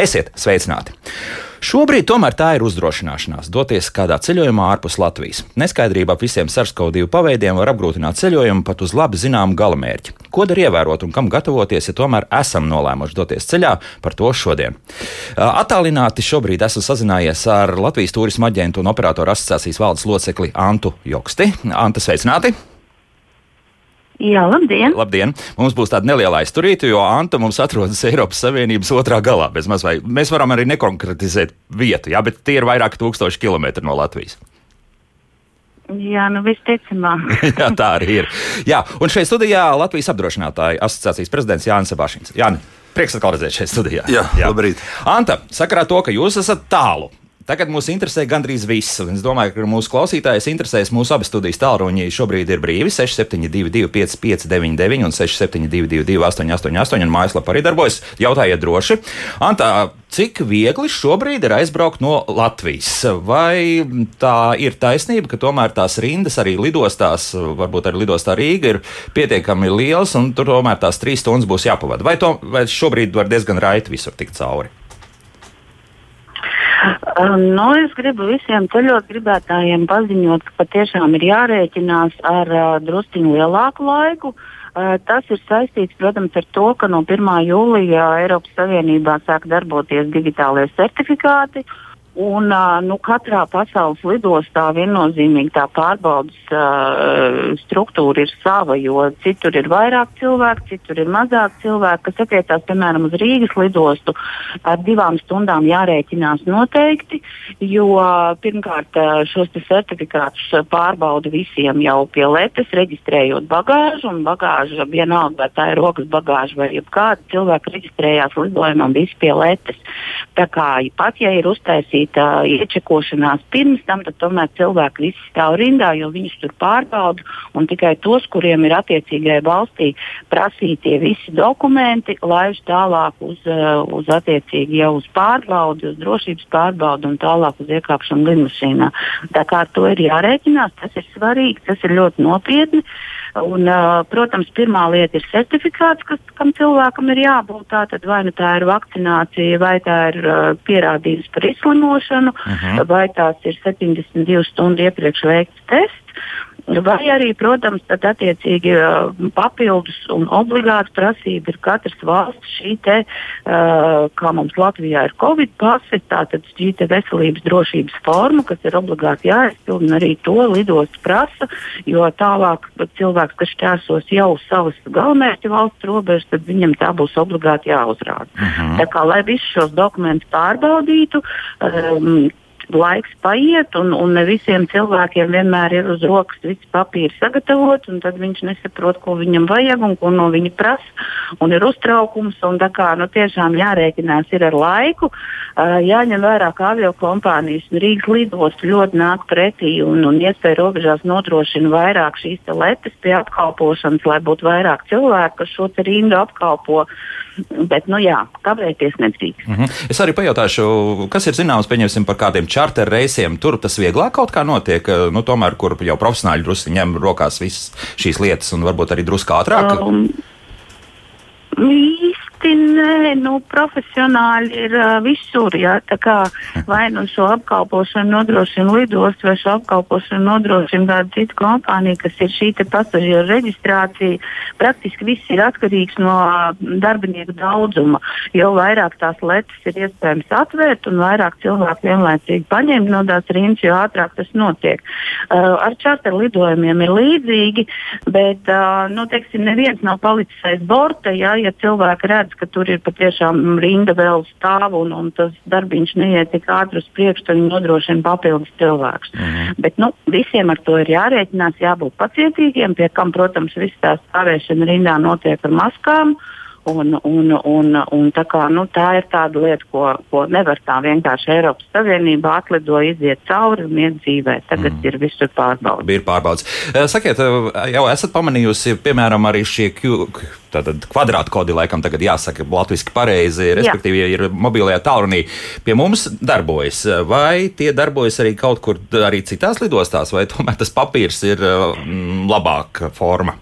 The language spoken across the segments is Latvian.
Esiet sveicināti! Šobrīd tomēr tā ir uzdrošināšanās doties kādā ceļojumā ārpus Latvijas. Neskaidrība ap visiem SARS-CoV-2 paveidiem var apgrūtināt ceļojumu pat uz labi zināmu galamērķi. Ko dar ievērot un kam gatavoties, ja tomēr esam nolēmuši doties ceļā, par to šodien. Atālināti šobrīd esmu sazinājies ar Latvijas turisma aģentu un operatoru asociācijas valdes locekli Antu Joksti. Anta, sveicināti! Jā, labdien! labdien! Mums būs tāda neliela aizturīta, jo Anta mums atrodas Eiropas Savienības otrā galā. Mēs varam arī nekonkretizēt vietu, jā, bet tie ir vairāki tūkstoši kilometri no Latvijas. Jā, nu visticamāk. jā, tā arī ir. Jā, un šeit studijā Latvijas apdrošinātāju asociācijas prezidents Jānis Sebašins. Jāni, prieks atkal redzēt šeit studijā. Jā, jā. labrīt. Anta, sakarā to, ka jūs esat tālu Tagad mūs interesē gandrīz viss. Es domāju, ka mūsu klausītājs interesēs mūsu abas studijas tālruņi. Šobrīd ir brīvi 6722, 559, un 6722, 888, un mājaslapā arī darbojas. Jautājiet droši. Antā, cik viegli šobrīd ir aizbraukt no Latvijas? Vai tā ir taisnība, ka tomēr tās rindas arī lidostās, varbūt arī lidostā Rīga, ir pietiekami liels, un tur tomēr tās trīs stundas būs jāpavada? Vai, to, vai šobrīd var diezgan raiti visur tikt cauri? Um, nu, es gribu visiem ceļot gribētājiem paziņot, ka patiešām ir jārēķinās ar uh, drusciņu lielāku laiku. Uh, tas ir saistīts, protams, ar to, ka no 1. jūlijā Eiropas Savienībā sāk darboties digitālie certifikāti. Uh, Un, nu, katrā pasaules lidostā viennozīmīgi tā pārbaudas uh, struktūra ir sava, jo citur ir vairāk cilvēku, citur ir mazāk cilvēku, kas attiecās, piemēram, uz Rīgas lidostu. Ar divām stundām jārēķinās noteikti, jo pirmkārt šos certifikātus pārbauda visiem jau pie letes, reģistrējot bagāžu, bagāža vienalga, vai tā ir rokas bagāža vai kāda cilvēka reģistrējās lidojumam, visi pie letes. Tā kā pat ja ir uztaisīts prasīta iečekošanās pirms tam, tad tomēr cilvēki visi stāv rindā, jo viņus tur pārbauda. Un tikai tos, kuriem ir attiecīgai valstī prasītie visi dokumenti, laiž tālāk uz, uh, uz attiecīgi jau uz pārbaudi, uz drošības pārbaudi un tālāk uz iekāpšanu lidmašīnā. Tā kā ar to ir jārēķinās, tas ir svarīgi, tas ir ļoti nopietni. Uh, Un, uh, protams, pirmā lieta ir certifikāts, kas, kam cilvēkam ir jābūt. Tātad vai nu tā ir vakcinācija, vai tā ir uh, pierādījums par izslimošanu, uh mhm. -huh. vai tās ir 72 stundu iepriekš veikts tests. Vai arī, protams, tad attiecīgi papildus un obligāti prasība ir katras valsts šī te, kā mums Latvijā ir Covid pasi, tātad šī te veselības drošības forma, kas ir obligāti jāizpild, un arī to lidosts prasa, jo tālāk cilvēks, kas šķērsos jau savas galvenmērķa valsts robežas, tad viņam tā būs obligāti jāuzrāda. Uh mhm. -huh. Tā kā, lai visus šos dokumentus pārbaudītu, um, laiks paiet, un, un ne visiem cilvēkiem vienmēr ir uz rokas visi papīri sagatavot, un tad viņš nesaprot, ko viņam vajag un ko no viņa prasa, un ir uztraukums, un kā nu, tiešām jārēķinās ar laiku, uh, jāņem vērā, ka avio kompānijas un Rīgas lidostu ļoti nāk pretī, un, un iespēja robežās nodrošina vairāk šīs letes pie apkalpošanas, lai būtu vairāk cilvēku, kas šo rindu apkalpo. Bet, nu jā, kavēties nedrīkst. Mm -hmm. Es arī pajautāšu, kas ir zināms par kādiem čarter reisiem. Tur tas vieglāk kaut kā notiek, nu, tomēr, kur jau profesionāļi drusku ņem rokās visas šīs lietas un varbūt arī drusku ātrāk. Um, īsti nē, nu, profesionāļi ir uh, visur. Kā vai nu šo apkalpošanu nodrošina lidosts, vai šo apkalpošanu nodrošina kāda cita kompānija, kas ir šī pasažieru reģistrācija. Praktiski viss ir atkarīgs no uh, darbinieku daudzuma. Jo vairāk tās lietas ir iespējams atvērt un vairāk cilvēku vienlaicīgi paņemt no tās rindas, jo ātrāk tas notiek. Uh, ar čarter lidojumiem ir līdzīgi, bet uh, nu, teiksim, neviens nav palicis aiz borta. Jā, ja cilvēki redz, redz, ka tur ir patiešām rinda vēl stāv un, un tas darbiņš neiet tik ātri uz priekšu, tad viņi nodrošina papildus cilvēkus. -hmm. Bet nu, visiem ar to ir jārēķinās, jābūt pacietīgiem, pie kam, protams, viss tā stāvēšana rindā notiek ar maskām. Un, un, un, un tā, kā, nu, tā ir tāda lieta, ko, ko nevar tā vienkārši Eiropas Savienībā atlido, iziet cauri un iet dzīvē. Tagad mm. ir visur pārbaudas. Ir pārbaudas. Sakiet, jau esat pamanījusi, piemēram, arī šie Q, Tātad kvadrātkodi laikam tagad jāsaka latviešu pareizi, respektīvi, ja ir mobilajā tālrunī. Pie mums darbojas, vai tie darbojas arī kaut kur arī citās lidostās, vai tomēr tas papīrs ir mm, labāka forma?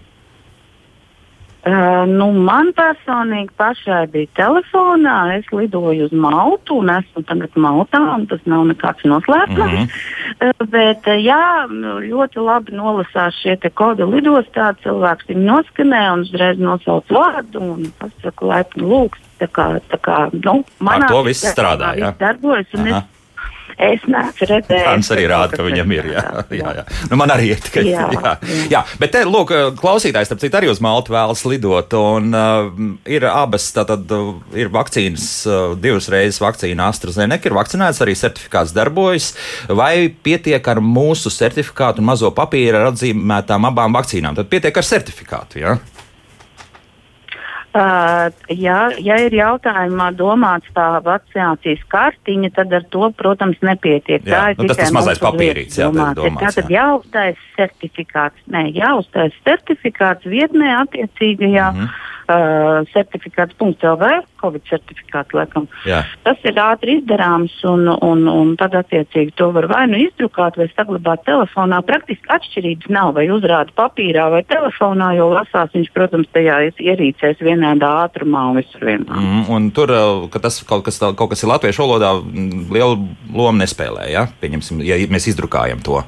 Uh, nu, man personīgi pašai bija telefonā. Es lidoju uz Maltu un esmu tagad Maltā. Tas nav nekāds noslēpums. Mm -hmm. uh, bet, uh, jā, ļoti labi nolasās šie kodu lidostā. Cilvēks viņu noskanē un uzreiz nosauc vārdu un pasaka laipni lūgst. Tā kā, tā kā, nu, manā, to viss strādā. Jā, darbojas. Es neesmu redzējis. Hans arī rāda, ka viņam ir. Jā, jā, jā. Nu, man arī ir tikai. Jā, jā. jā. bet te, lūk, klausītājs, starp citu, arī uz Maltu vēlas lidot. Un uh, ir abas, tātad uh, ir vakcīnas, uh, divas reizes vakcīna AstraZeneca, ir vakcinēts, arī certifikāts darbojas. Vai pietiek ar mūsu certifikātu un mazo papīru ar atzīmētām abām vakcīnām? Tad pietiek ar certifikātu? Ja? Uh, ja, ja ir jautājumā domāts tā vakcinācijas kartiņa, tad ar to, protams, nepietiek. Jā, tā ir nu, tas, tas mazais papīrīts, jā, domāts, Tātad jā. jāuztais certifikāts, nē, jāuztais certifikāts vietnē attiecīgajā. Mm -hmm uh, certifikāts.lv, Covid certifikāts, laikam. Jā. Tas ir ātri izdarāms, un, un, un tad attiecīgi to var vai nu izdrukāt, vai saglabāt telefonā. Praktiski atšķirības nav, vai uzrāda papīrā vai telefonā, jo lasās viņš, protams, tajā ierīcēs vienādā ātrumā un visur vienā. Mm, un tur, ka tas kaut kas, kaut kas ir latviešu valodā, lielu lomu nespēlē, ja? Pieņemsim, ja mēs izdrukājam to.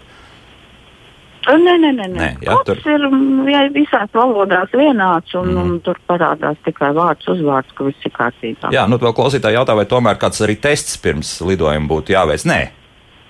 Nē, nē, nē. nē. Jā, tur ir jā, visās valodās vienāds, un, mm. un tur parādās tikai vārds, uzvārds, ka viss ir kārtībā. Jā, nu, klausītāji jautā, vai tomēr kāds arī tests pirms lidojuma būtu jāveic. Nē,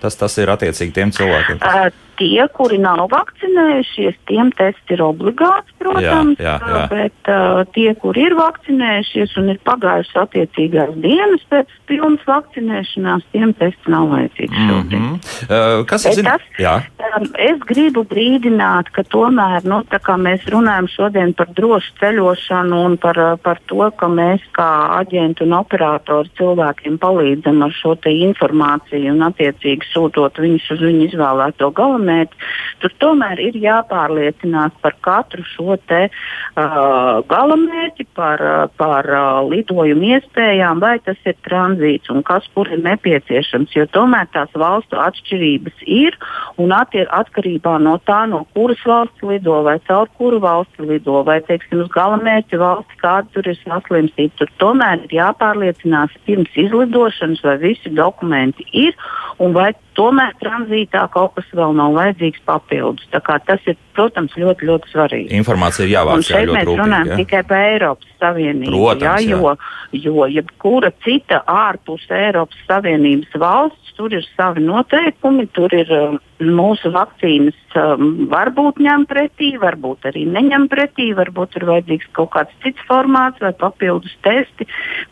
tas, tas ir attiecīgi tiem cilvēkiem. Uh, tie, kuri nav vakcinējušies, tiem tests ir obligāts, protams. Jā, jā, jā. Bet uh, tie, kuri ir vakcinējušies un ir pagājušas attiecīgās dienas pēc pilnas vakcinēšanās, tiem tests nav vajadzīgs. Mm -hmm. uh, kas ir tas? Um, es gribu brīdināt, ka tomēr, nu, mēs runājam šodien par drošu ceļošanu un par, par to, ka mēs kā aģenti un operatori cilvēkiem palīdzam ar šo informāciju un attiecīgi sūtot viņus uz viņu izvēlēto galvenais mērķi. Tur tomēr ir jāpārliecinās par katru šo te uh, galamērķi, par, par uh, lidojumu iespējām, vai tas ir tranzīts un kas kur ir nepieciešams. Jo tomēr tās valstu atšķirības ir un attier, atkarībā no tā, no kuras valsts lido vai caur kuru valsti lido, vai teiksim, uz galamērķa valsti, kāda tur ir saslimstība. Tur tomēr ir jāpārliecinās pirms izlidošanas, vai visi dokumenti ir un vai tomēr tranzītā kaut kas vēl nav vajadzīgs papildus. Tas ir, protams, ļoti, ļoti svarīgi. Informācija ir jāvāc. Un šeit jā, mēs rūpīgi, runājam jā. tikai par Eiropas Savienību. Protams, jā, jo, jo jebkura cita ārpus Eiropas Savienības valsts, tur ir savi noteikumi, tur ir um, mūsu vakcīnas um, varbūt ņem pretī, varbūt arī neņem pretī, varbūt ir vajadzīgs kaut kāds cits formāts vai papildus testi.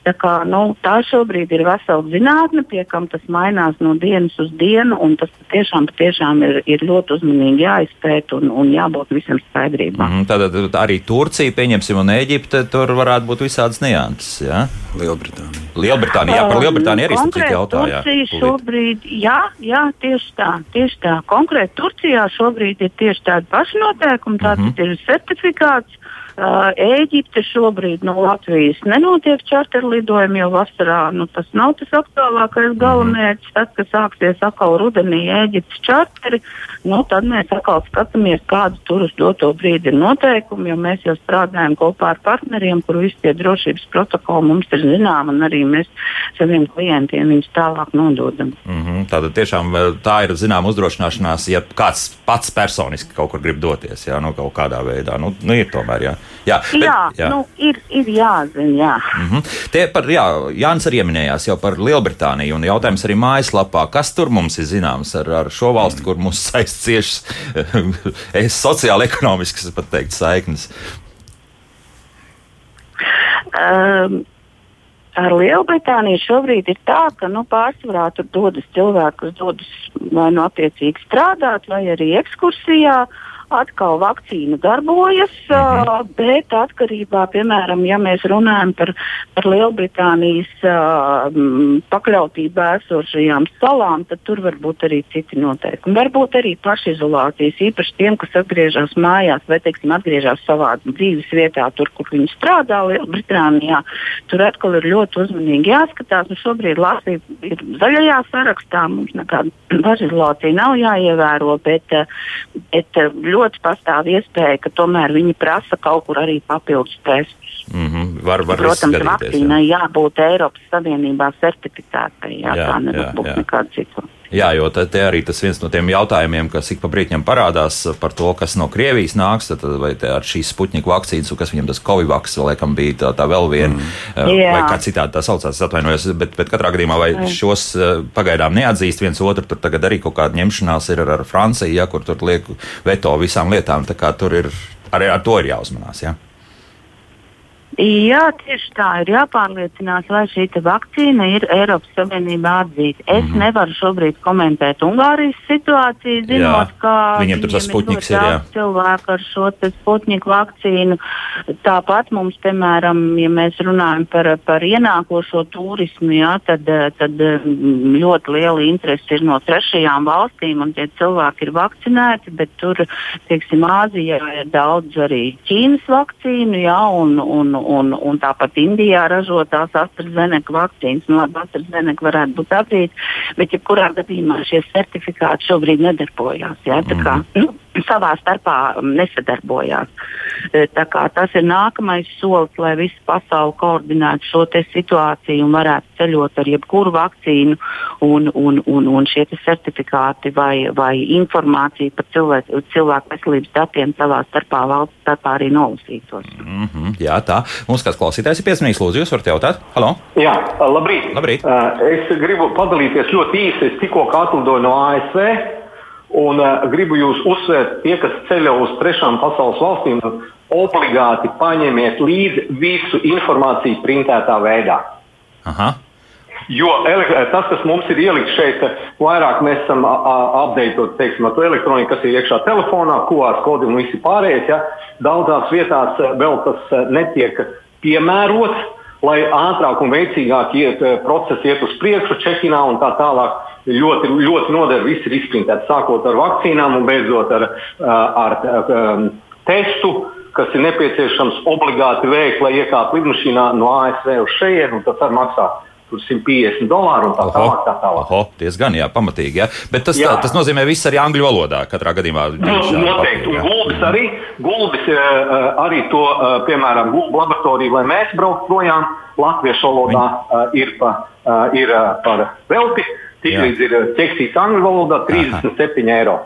Tā, kā, nu, tā šobrīd ir vesela zinātne, pie kam tas mainās no dienas uz dienu, un tas patiešām, patiešām ir, ir ļoti uzmanīgi jāizpēta un, un jābūt visam skaidrībām. Mm, tad arī Turcija, pieņemsim, un Eģipte, tur varētu būt visādas nianses. Ja? Lielbritānija. Lielbritānija, jā, par Lielbritāniju arī citi jautājumi. Turcija šobrīd, jā, jā, tieši tā, tieši tā. Konkrēti Turcijā šobrīd ir tieši tādi paši noteikumi, tāds mm -hmm. ir certifikāts. Ēģipte šobrīd no Latvijas nenotiek čarterlidojumi, jo vasarā nu, tas nav tas aktuālākais galamērķis. Tad, kad sāksies atkal rudenī Ēģiptes čarteri, nu, tad mēs atkal skatāmies, kāda tur uz doto brīdi ir noteikumi, jo mēs jau strādājam kopā ar partneriem, kur visi tie drošības protokoli mums ir zināmi, un arī mēs saviem klientiem viņus tālāk nododam. Mm -hmm. Tātad tiešām tā ir zināma uzdrošināšanās, ja kāds pats personiski kaut kur grib doties, jā, nu, kaut kādā veidā. Nu, nu ir tomēr, jā. Jā, bet, jā, jā. Nu, ir, ir jāzina. Jā. Mm -hmm. Tie par, jā, Jānis arī minējās jau par Lielbritāniju, un jautājums arī mājaslapā, kas tur mums ir zināms ar, ar šo valsti, kur mums saistīts ciešas sociāli ekonomiskas, pat teikt, saiknes. Um, ar Lielbritāniju šobrīd ir tā, ka nu, pārsvarā tur dodas cilvēki, kas dodas vai nu attiecīgi strādāt, vai arī ekskursijā. Uh, atkal vakcīna darbojas, mm -hmm. bet atkarībā, piemēram, ja mēs runājam par, par Lielbritānijas pakļautību esošajām salām, tad tur var būt arī citi noteikumi. Varbūt arī pašizolācijas, īpaši tiem, kas atgriežas mājās vai, teiksim, atgriežas savā dzīves vietā, tur, kur viņi strādā Lielbritānijā. Tur atkal ir ļoti uzmanīgi jāskatās. Nu, šobrīd Latvija ir zaļajā sarakstā, mums nekāda pašizolācija nav jāievēro, bet, bet ļoti ļoti pastāv iespēja, ka tomēr viņi prasa kaut kur arī papildus testus. Mm -hmm. var, var Protams, vakcīnai jā. jābūt Eiropas Savienībā certificētai. Jā, jā, tā nevar būt nekāda cita. Jā, jo te, te arī tas viens no tiem jautājumiem, kas ik pa brīdim parādās par to, kas no Krievijas nāks, tad, vai ar šīs Sputņika vakcīnas, kas viņam tas Covid-vaks, laikam bija tā, tā vēl viena, mm. vai kā citādi tā saucās, atvainojos, bet, bet katrā gadījumā vai šos pagaidām neatzīst viens otru, tur tagad arī kaut kāda ņemšanās ir ar, ar Franciju, ja, kur tur liek veto visām lietām, tā kā tur ir, arī ar to ir jāuzmanās. Ja. Jā, tieši tā ir jāpārliecinās, vai šī vakcīna ir Eiropas Savienībā atzīta. Es mm -hmm. nevaru šobrīd komentēt Ungārijas situāciju, zinot, jā. ka viņiem tur tas sputniks ir. Jā. Cilvēki ar šo sputniku vakcīnu. Tāpat mums, piemēram, ja mēs runājam par, par ienākošo turismu, jā, tad, tad mm, ļoti liela interese ir no trešajām valstīm, un tie cilvēki ir vakcinēti, bet tur, teiksim, Āzijā ir daudz arī Ķīnas vakcīnu, jā, un, un un, un tāpat Indijā ražotās AstraZeneca vakcīnas. Nu, labi, AstraZeneca varētu būt atzīta, bet jebkurā gadījumā šie certifikāti šobrīd nedarbojās. Ja? Tā kā, mhm. nu, savā starpā um, nesadarbojās. E, tas ir nākamais solis, lai visa pasaule koordinētu šo situāciju un varētu ceļot ar jebkuru vakcīnu, un, un, un, un šie certifikāti vai, vai informācija par cilvēku, cilvēku veselības datiem savā starpā valsts starpā arī nolasītos. Mm -hmm, jā, tā. Mums kāds klausītājs ir piesmīgs, lūdzu, jūs varat jautāt? Halo? Jā, labrīt. labrīt. Es gribu padalīties ļoti īsi. Es tikko atlidoju no ASV. Un uh, gribu jūs uzsvērt, tie, kas ceļo uz trešām pasaules valstīm, obligāti paņemiet līdzi visu informāciju printētā veidā. Aha. Jo tas, kas mums ir ielikts šeit, vairāk mēs esam apdeitot to elektroniku, kas ir iekšā telefonā, QR kodi un visi pārējais. Ja? Daudzās vietās vēl tas netiek piemērots, lai ātrāk un veicīgāk iet, procesi iet uz priekšu, čekinā un tā tālāk ļoti, ļoti noder. Viss ir izprintēts, sākot ar vakcīnām un beidzot ar, ar, ar um, testu, kas ir nepieciešams obligāti veikt, lai iekāptu lidmašīnā no ASV uz šejienu. Tas arī maksā. Tur 150 dolāru un tā tālāk. Tā tālāk. Oho, diezgan jā, pamatīgi. Jā. Bet tas, jā. tā, tas nozīmē viss arī angļu valodā. Katrā gadījumā nu, noteikti. Un gulbis arī, gulbis, arī to, piemēram, gulbu laboratoriju, lai mēs brauktu projām, latviešu valodā Viņi... ir, pa, ir par velti. Tiklīdz ir ķeksīts eh, angļu valodā, 37 Aha. eiro.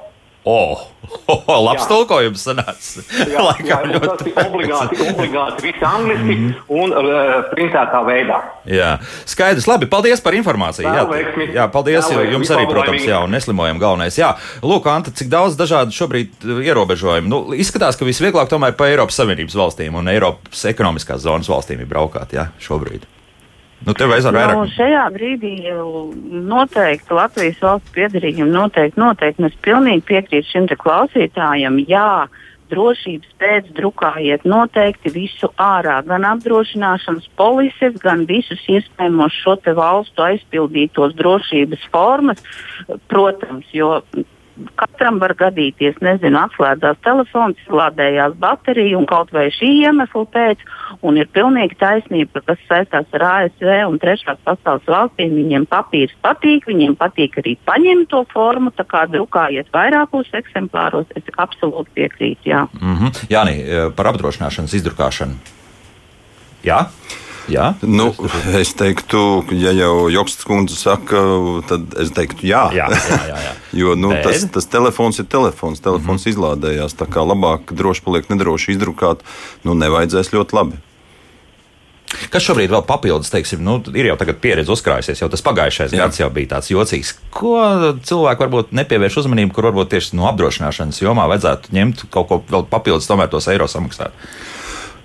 Oh, oh, labs tulkojums sanāca. Jā, jā tas ir obligāti, obligāti viss angliski mm. un uh, printētā veidā. Jā, skaidrs. Labi, paldies par informāciju. Jā, jā, jā paldies jā, jums arī, protams, jā, un neslimojam galvenais. Jā, lūk, Anta, cik daudz dažādu šobrīd eh, ierobežojumu. Nu, izskatās, ka visvieglāk tomēr pa Eiropas Savienības valstīm un Eiropas ekonomiskās zonas valstīm ir braukāt, jā, šobrīd. Nu, nu, šajā brīdī noteikti Latvijas valsts piedarīgiem noteikti, noteikti mēs pilnīgi piekrītam šim klausītājam. Jā, drošības pēc drukājiet noteikti visu ārā, gan apdrošināšanas polises, gan visus iespējamos šo valstu aizpildītos drošības formas. Protams, jo Katram var gadīties, nezinu, atslēdzās telefons, lādējās baterija un kaut vai šī iemesla pēc. Un ir pilnīgi taisnība, kas saistās ar ASV un trešās pasaules valstīm. Viņiem papīrs patīk, viņiem patīk arī paņemt to formu, tā kā drukājiet vairākos eksemplāros. Es absolūti piekrītu. Jā, mm -hmm. Jāni, par apdrošināšanas izdrukāšanu. Jā. Jā, nu, es teiktu, ja jau Joksts kundze saka, tad es teiktu, jā. jā, jā, jā, jā. jo nu, Bet... tas, tas telefons ir telefons. Telefons mm -hmm. izlādējās. Tā kā labāk droši paliek nedroši izdrukāt, nu, nevajadzēs ļoti labi. Kas šobrīd vēl papildus, teiksim, nu, ir jau pieredze uzkrājusies, jau tas pagājušais Jā. gads jau bija tāds jocīgs. Ko cilvēki varbūt nepievērš uzmanību, kur varbūt tieši no apdrošināšanas jomā vajadzētu ņemt kaut ko vēl papildus, tomēr tos eiro samaksāt?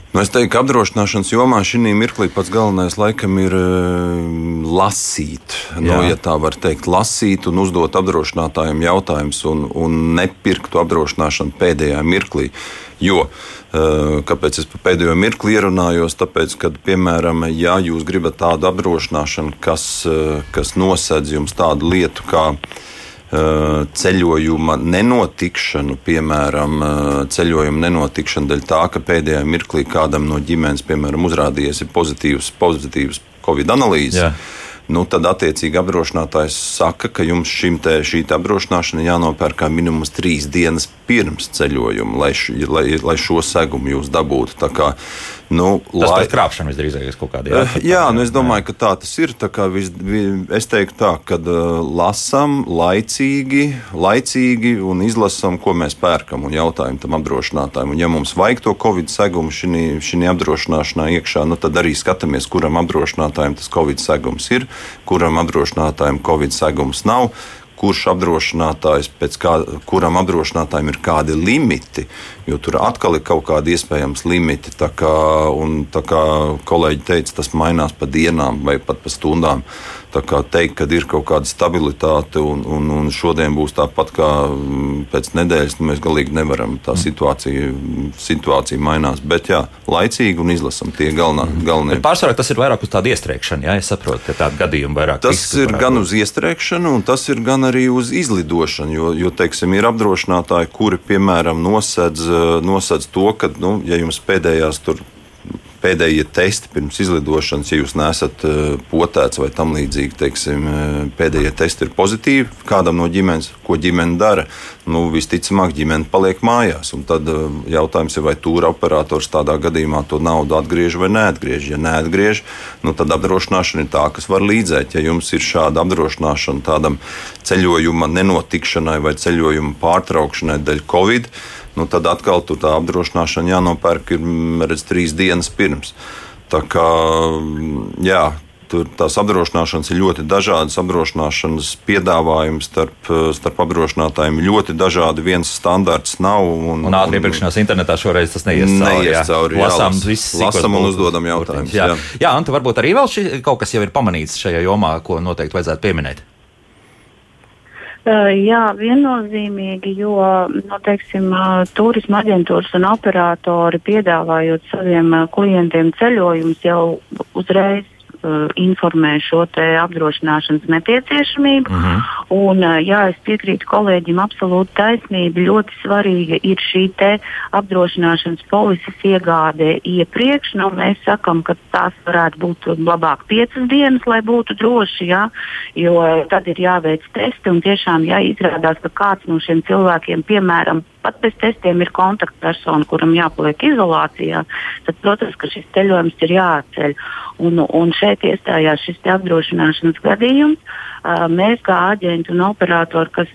Nu, es teiktu, ka apdrošināšanas jomā šī mirklī pats galvenais laikam ir uh, lasīt. Nu, ja tā var teikt, lasīt un uzdot apdrošinātājiem jautājumus un, un nepirkt apdrošināšanu pēdējā mirklī. Jo uh, kāpēc es pēdējo mirkli ierunājos? Tāpēc, ka, piemēram, ja jūs gribat tādu apdrošināšanu, kas, uh, kas nosedz jums tādu lietu kā Eh, ceļojuma nenotikšanu, piemēram, eh, ceļojuma nenotikšanu dēļ tā, ka pēdējā mirklī kādam no ģimenes, piemēram, uzrādījies pozitīvs, pozitīvs Covid analīzes. Nu, tad attiecīgi apdrošinātājs saka, ka jums te, šī apdrošināšana jānopērk kā minimums trīs dienas pirms ceļojuma, lai, š, lai, lai šo segumu jūs dabūtu. Tā kā, nu, tas lai... ir krāpšana visdrīzāk kaut kādā veidā. Uh, jā, nu, es domāju, ka tā tas ir. Vis, es teiktu tā, ka uh, lasam laicīgi, laicīgi un izlasam, ko mēs pērkam un jautājam tam apdrošinātājam. Un, ja mums vajag to covid segumu šī apdrošināšanā iekšā, nu, tad arī skatāmies, kuram apdrošinātājam tas covid segums ir, kuram apdrošinātājam covid segums nav kurš apdrošinātājs, kā, kuram apdrošinātājiem ir kādi limiti, jo tur atkal ir kaut kādi iespējams limiti. Tā kā, un, tā kā kolēģi teica, tas mainās pa dienām vai pat pa stundām. Kā teikt, ka ir kaut kāda stabilitāte un, un, un šodien būs tāpat kā mm, pēc nedēļas, nu, mēs galīgi nevaram. Tā situācija, situācija mainās. Bet jā, laicīgi un izlasam tie galvenā, mhm. galvenie. Pārsvarā tas ir vairāk uz tādu iestrēgšanu, jā, es saprotu, ka tādu gadījumu vairāk. Tas ir gan uz iestrēgšanu, un tas ir gan arī uz izlidošanu, jo, jo teiksim, ir apdrošinātāji, kuri, piemēram, nosedz, nosedz to, ka, nu, ja jums pēdējās tur pēdējie testi pirms izlidošanas, ja jūs nesat eh, potēts vai tam līdzīgi, teiksim, eh, pēdējie testi ir pozitīvi kādam no ģimenes, ko ģimene dara. Nu, visticamāk, ģimene paliek mājās. Tad eh, jautājums ir, vai tūra operators tādā gadījumā to naudu atgriež vai neatgriež. Ja neatgriež, nu, tad apdrošināšana ir tā, kas var līdzēt. Ja jums ir šāda apdrošināšana tādam ceļojuma nenotikšanai vai ceļojuma pārtraukšanai dēļ Covid, nu, tad atkal tur tā apdrošināšana jānopērk ir, mm, redz, trīs dienas pirms. Tā kā, mm, jā, Tur tās apdrošināšanas ir ļoti dažādas. Apdrošināšanas piedāvājums starp, starp apdrošinātājiem ļoti dažādi. Viens standarts nav. Un, un ātri iepirkšanās internetā šoreiz tas neies cauri. Neies cauri jā. Lasām, viss, lasām un uzdodam jautājumus. Jā, jā. jā un varbūt arī vēl šī, kaut kas jau ir pamanīts šajā jomā, ko noteikti vajadzētu pieminēt. Jā, viennozīmīgi, jo nu, teiksim, turisma aģentūras un operatori piedāvājot saviem klientiem ceļojumus jau uzreiz uh, informē šo apdrošināšanas nepieciešamību. Uh mhm. -huh. un, uh, jā, es piekrītu kolēģim, absolūti taisnība. Ļoti svarīga ir šī apdrošināšanas polises iegāde iepriekš. Nu, mēs sakām, ka tās varētu būt labāk piecas dienas, lai būtu droši, jā, jo tad ir jāveic testi un tiešām jāizrādās, ka kāds no šiem cilvēkiem, piemēram, pat bez testiem ir kontaktpersona, kuram jāpaliek izolācijā, tad, protams, ka šis ceļojums ir jāatceļ. Un, un šeit iestājās šis apdrošināšanas gadījums. Mēs, kā aģenti un operatori, kas,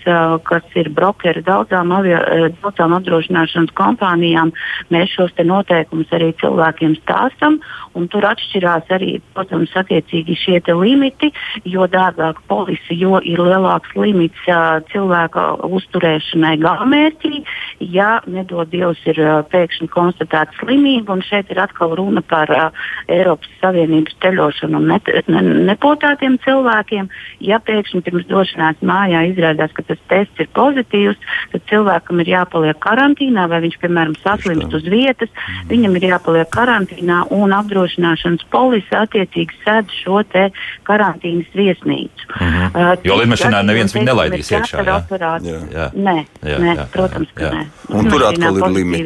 kas ir brokeri daudzām, avio, daudzām apdrošināšanas kompānijām, mēs šos noteikumus arī cilvēkiem stāstam. Tur atšķirās arī, protams, attiecīgi šie limiti, jo dārgāka polise, jo ir lielāks limits cilvēka uzturēšanai galamērķī. Ja nedod Dievs, ir pēkšņi konstatēta slimība, šeit ir atkal runa par Eiropas Savienības ceļošanu un nepotētiem cilvēkiem. Ja pēkšņi pirms došanās mājā izrādās, ka tas tests ir pozitīvs, tad cilvēkam ir jāpaliek karantīnā, vai viņš, piemēram, saslimst uz vietas, mm. viņam ir jāpaliek karantīnā un apdrošināšanas polise attiecīgi sēž šo karantīnas viesnīcu. Mm -hmm. uh, jo lidmašīnā neviens viņu nelaidīs iekšā. Jā? Jā. Jā. Nē, jā, nē, jā, protams, ka jā. nē. Un tur atkal ir limiti.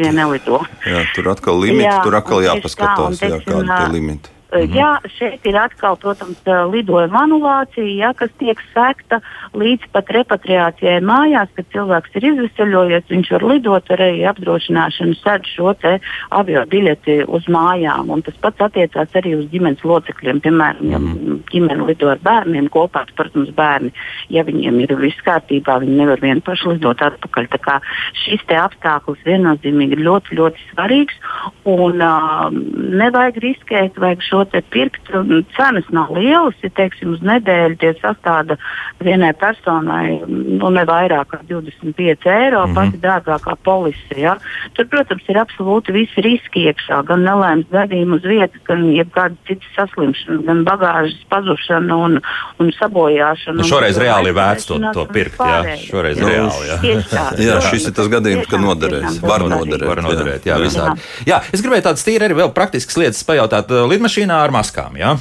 Jā, tur atkal limiti, jā, tur atkal jāpaskatās, jā, kādi ir limiti. -hmm. Jā, šeit ir atkal, protams, lidojuma anulācija, jā, kas tiek sekta līdz pat repatriācijai mājās, kad cilvēks ir izvesaļojies, viņš var lidot ar arī apdrošināšanu, sēž šo avio biļeti uz mājām. Un tas pats attiecās arī uz ģimenes locekļiem. Piemēram, -hmm. ja mhm. ģimene lido ar bērniem kopā, tad, protams, bērni, ja viņiem ir viss kārtībā, viņi nevar vien paši lidot atpakaļ. Tā kā šis te apstākļus viennozīmīgi ir ļoti, ļoti svarīgs un uh, nevajag riskēt, vajag šo šo pirkt. Cenas nav lielas, ja teiksim, uz nedēļu tie sastāda vienai personai nu, ne vairāk kā 25 eiro, mm -hmm. pati dārgākā polise. Ja? Tur, protams, ir absolūti visi riski iekšā, gan nelaimes gadījumi uz vietas, gan jebkāda cita saslimšana, gan bagāžas pazušana un, un sabojāšana. Nu, šoreiz reāli ir vērts to, to pirkt. Jā, šoreiz nu, reāli. Jā. jā, šis ir tas gadījums, ka noderēs. Var noderēt. Var noderēt jā, jā, jā. jā, es gribēju tādas tīri arī vēl praktiskas lietas pajautāt lidmašīnā lidmašīnā ar maskām. Ja?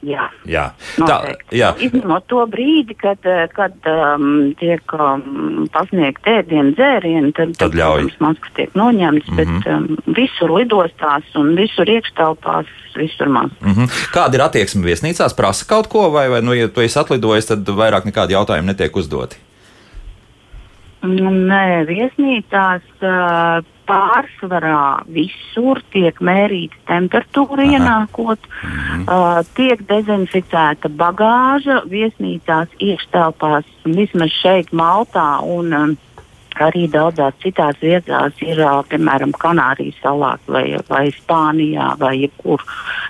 Jā, jā. Tā jā. Izņemot to brīdi, kad, eh, kad um, tiek um, pasniegta ēdienu dzērienu, tad, tad, tad protams, maskas tiek noņemtas, mm -hmm. bet um, visur lidostās un visur iekštelpās visur maz. Mm -hmm. Kāda ir attieksme viesnīcās? Prasa kaut ko, vai, vai nu, ja tu esi atlidojis, tad vairāk nekādi jautājumi netiek uzdoti? Nē, viesnīcās. Uh, pārsvarā visur tiek mērīta temperatūra Aha. ienākot, mhm. uh, tiek dezinficēta bagāža viesnīcās, iekštelpās, vismaz šeit Maltā un uh, arī daudzās citās vietās ir, piemēram, Kanārijas salās vai, vai Spānijā vai jebkur.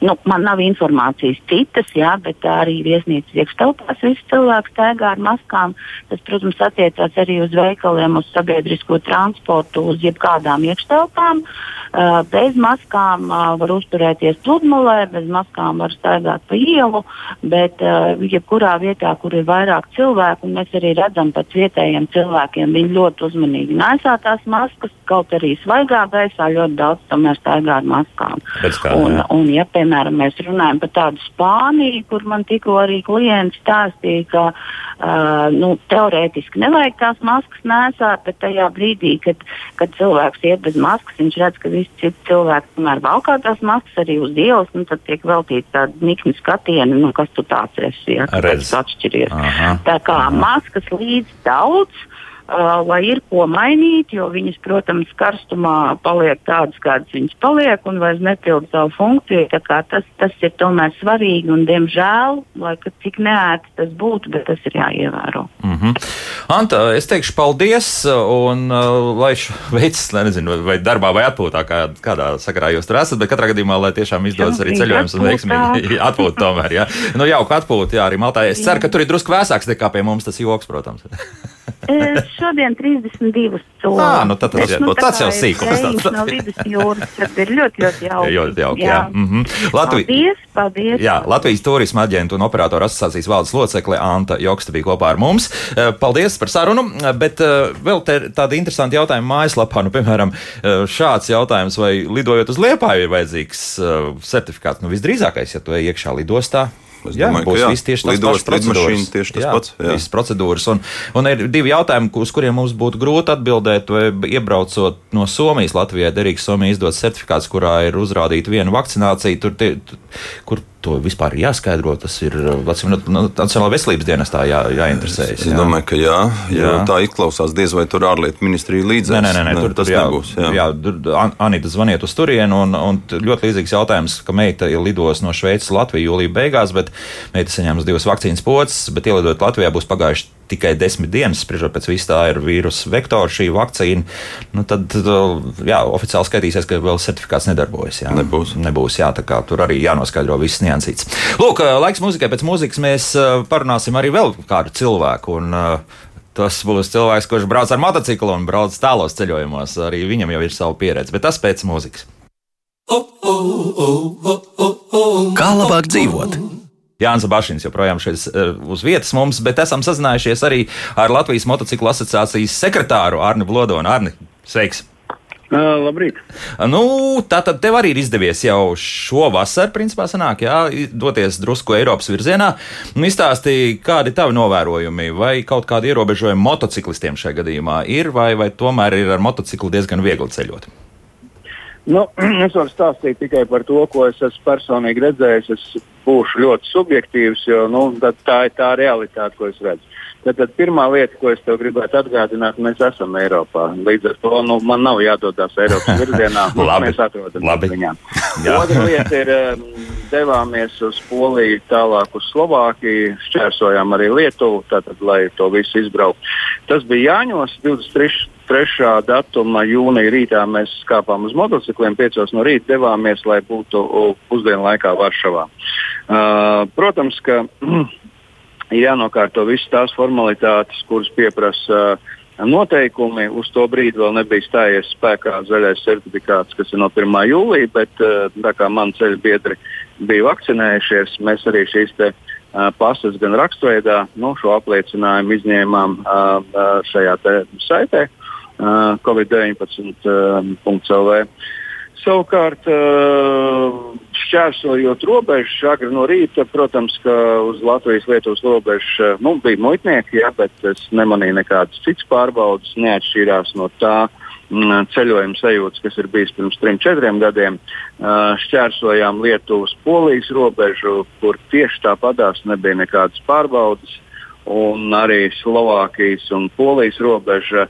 Nu, man nav informācijas citas, jā, bet arī viesnīcas iekštelpās visi cilvēki staigā ar maskām. Tas, protams, attiecās arī uz veikaliem, uz sabiedrisko transportu, uz jebkādām iekštelpām. Uh, bez maskām uh, var uzturēties pludmalē, bez maskām var staigāt pa ielu, bet uh, jebkurā vietā, kur ir vairāk cilvēku, mēs arī redzam pēc vietējiem cilvēkiem, viņi ļoti uzmanīgi nesā tās maskas, kaut arī svaigā gaisā ļoti daudz tomēr staigā ar maskām. Kā, un, jā. un, ja, piemēram, mēs runājam par tādu Spāniju, kur man tikko arī klients stāstīja, ka uh, nu, teorētiski nevajag tās maskas nesāt, bet tajā brīdī, kad, kad cilvēks iet bez maskas, viņš redz, ka visi citi cilvēki tomēr valkā tās maskas arī uz ielas, nu, tad tiek veltīti tādi nikni skatieni, nu, kas tu tāds esi, ja, kas atšķiries. Aha. Tā kā Aha. maskas līdz daudz uh, lai ir ko mainīt, jo viņas, protams, karstumā paliek tādas, kādas viņas paliek, un vairs nepilda savu funkciju. Tas, tas ir tomēr svarīgi, un, diemžēl, lai cik neērti tas būtu, bet tas ir jāievēro. Mm -hmm. Anta, es teikšu paldies, un uh, lai veicas, nezinu, vai darbā vai atpūtā, kā, kādā sakarā jūs tur esat, bet katrā gadījumā, lai tiešām izdodas arī ceļojums un veiksmīgi atpūta tomēr. Jā. Nu, jauka atpūta, jā, arī Maltā. Es ceru, ka tur ir drusku vēsāks nekā pie mums tas joks, protams. šodien 32 stūri. Ah, nu tad tas, nu, tas jau sīkums. Tas no vidusjūras, tas ir ļoti, ļoti jauki. ļoti jauki, jā. jā. Mm -hmm. Latvi... Paldies, paldies. Jā, Latvijas turisma aģentu un operatoru asociācijas valdes locekle Anta Joksta bija kopā ar mums. Paldies par sarunu, bet vēl tādi interesanti jautājumi mājaslapā. Nu, piemēram, šāds jautājums, vai lidojot uz Liepāju ir vajadzīgs certifikāts? Nu, visdrīzākais, ja tu ej iekšā lidostā. Es jā, domāju, būs viss tieši tas pats procedūras. Tieši tas jā, pats. Jā. Visas procedūras. Un, un ir divi jautājumi, uz kuriem mums būtu grūti atbildēt. Vai iebraucot no Somijas Latvijai, derīgs Somija izdod certifikāts, kurā ir uzrādīta viena vakcinācija, tur, tie, kur to vispār ir jāskaidro. Tas ir Nacionālajā veselības dienestā jā, jāinteresējas. Jā. Es domāju, ka jā, jā. jā. tā izklausās diez vai tur ārlietu ministrija līdzēs. Nē, nē, nē, nē tur tas jā, nebūs. Jā, jā Anita zvaniet uz turienu, un, un ļoti līdzīgs jautājums, ka meita ir lidos no Šveices Latviju jūlijā beigās, bet meita saņēma divas vakcīnas pocis, bet ielidot Latvijā būs pagājuši tikai desmit dienas, spriežot pēc vis tā ir vīrusu vektors, šī vakcīna, nu tad jā, oficiāli skaitīsies, ka vēl certifikāts nedarbojas. Jā. Nebūs. Nebūs, jā, tā kā tur arī jānoskaidro viss niansīts. Lūk, laiks muzikai pēc muzikas mēs parunāsim arī vēl kādu cilvēku. Un, Tas būs cilvēks, kurš brauc ar motociklu un brauc tālos ceļojumos. Arī viņam jau ir sava pieredze, bet tas pēc mūzikas. Kā labāk dzīvot? Jānis Bašins joprojām šeit eh, uz vietas mums, bet esam sazinājušies arī ar Latvijas motociklu asociācijas sekretāru Arni Blodonu. Arni, sveiks! Uh, labrīt. Nu, tā tad tev arī ir izdevies jau šovasar, principā, sanāk, jā, doties drusku Eiropas virzienā. Nu, izstāstīja, kādi tavi novērojumi, vai kaut kādi ierobežojumi motociklistiem šajā gadījumā ir, vai, vai tomēr ir ar motociklu diezgan viegli ceļot? Nu, es varu stāstīt tikai par to, ko es esmu personīgi redzējis. Es būšu ļoti subjektīvs, jo nu, tā ir tā realitāte, ko es redzu. Tad, tad pirmā lieta, ko es tev gribētu atgādināt, mēs esam Eiropā. Līdz ar to nu, man nav jādodas Eiropas virzienā. labi, mēs atrodamies. Otra lieta ir, um, devāmies uz Poliju, tālāk uz Slovākiju, šķērsojām arī Lietuvu, tātad, lai to visu izbrauktu. Tas bija Jāņos 23. 3. datuma jūnija rītā mēs kāpām uz motocikliem, 5 no rīta devāmies, lai būtu pusdienu laikā Varšavā. Uh, protams, ka ir jānokārto visas tās formalitātes, kuras pieprasa uh, noteikumi. Uz to brīdi vēl nebija stājies spēkā zaļais certifikāts, kas ir no 1. jūlija, bet uh, tā kā mani ceļu biedri bija vakcinējušies, mēs arī šīs te, uh, pasas gan raksturveidā nu, šo apliecinājumu izņēmām uh šajā saitē uh, covid-19.lv. Savukārt šķērsojot robežu, agri no rīta, protams, ka uz Latvijas-Lietuvas robežas nu, bija muitnieki, jā, bet es nemanīju nekādas citas pārbaudas, neatšķīrās no tā mm, ceļojuma sajūtas, kas ir bijis pirms trim, četriem gadiem. Šķērsojām Lietuvas-Polijas robežu, kur tieši tāpatās nebija nekādas pārbaudas. Un arī Slovākijas un Polijas robeža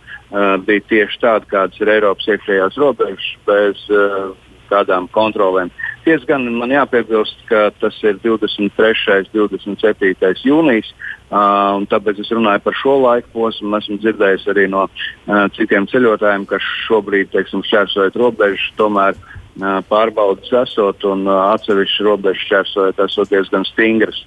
bija tieši tāda, kādas ir Eiropas iekšējās robežas, bez uh, kādām kontrolēm. Tiesa gan man jāpiebilst, ka tas ir 23. un 27. jūnijas, uh, un tāpēc es runāju par šo laiku posmu. Esmu dzirdējis arī no citiem ceļotājiem, ka šobrīd, teiksim, šķērsojot robežu, tomēr uh, pārbaudas esot un atsevišķi robežu šķērsojot esot diezgan stingras.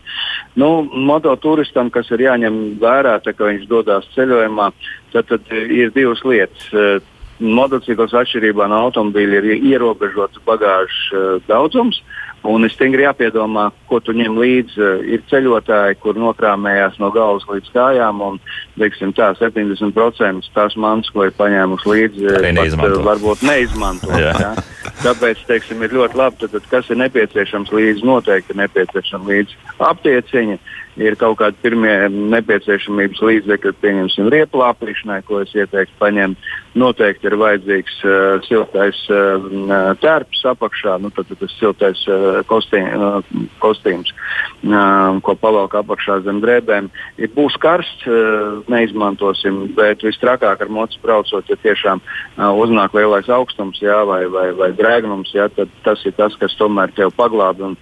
Nu, mototuristam, kas ir jāņem vērā, tā, ka viņš dodas ceļojumā, tad, tad ir divas lietas. Motocikls atšķirībā no automobīļa ir ierobežots bagāžas daudzums. Un es stingri jāpiedomā, ko tu ņem līdzi. Ir ceļotāji, kur nokrāmējās no galvas līdz kājām, un teiksim, tā, 70% tās manas, ko ir paņēmuši līdzi, pat, varbūt neizmanto. Tāpēc teiksim, ir ļoti labi, tad, tad, kas ir nepieciešams līdzi. Noteikti ir nepieciešama līdzi aptieciņa ir kaut kādi pirmie nepieciešamības līdzekļi, pieņemsim, riepu lāpīšanai, ko es ieteiktu paņemt. Noteikti ir vajadzīgs uh, siltais uh, tērps apakšā, nu, tad, tad tas siltais uh, kostī, kostīms, ko pavalk apakšā zem drēbēm. Ja būs karsts, neizmantosim, bet vistrakāk ar mocu braucot, ja tiešām uznāk lielais augstums jā, vai, vai, vai drēgnums, jā, tad tas ir tas, kas tomēr tev paglāb un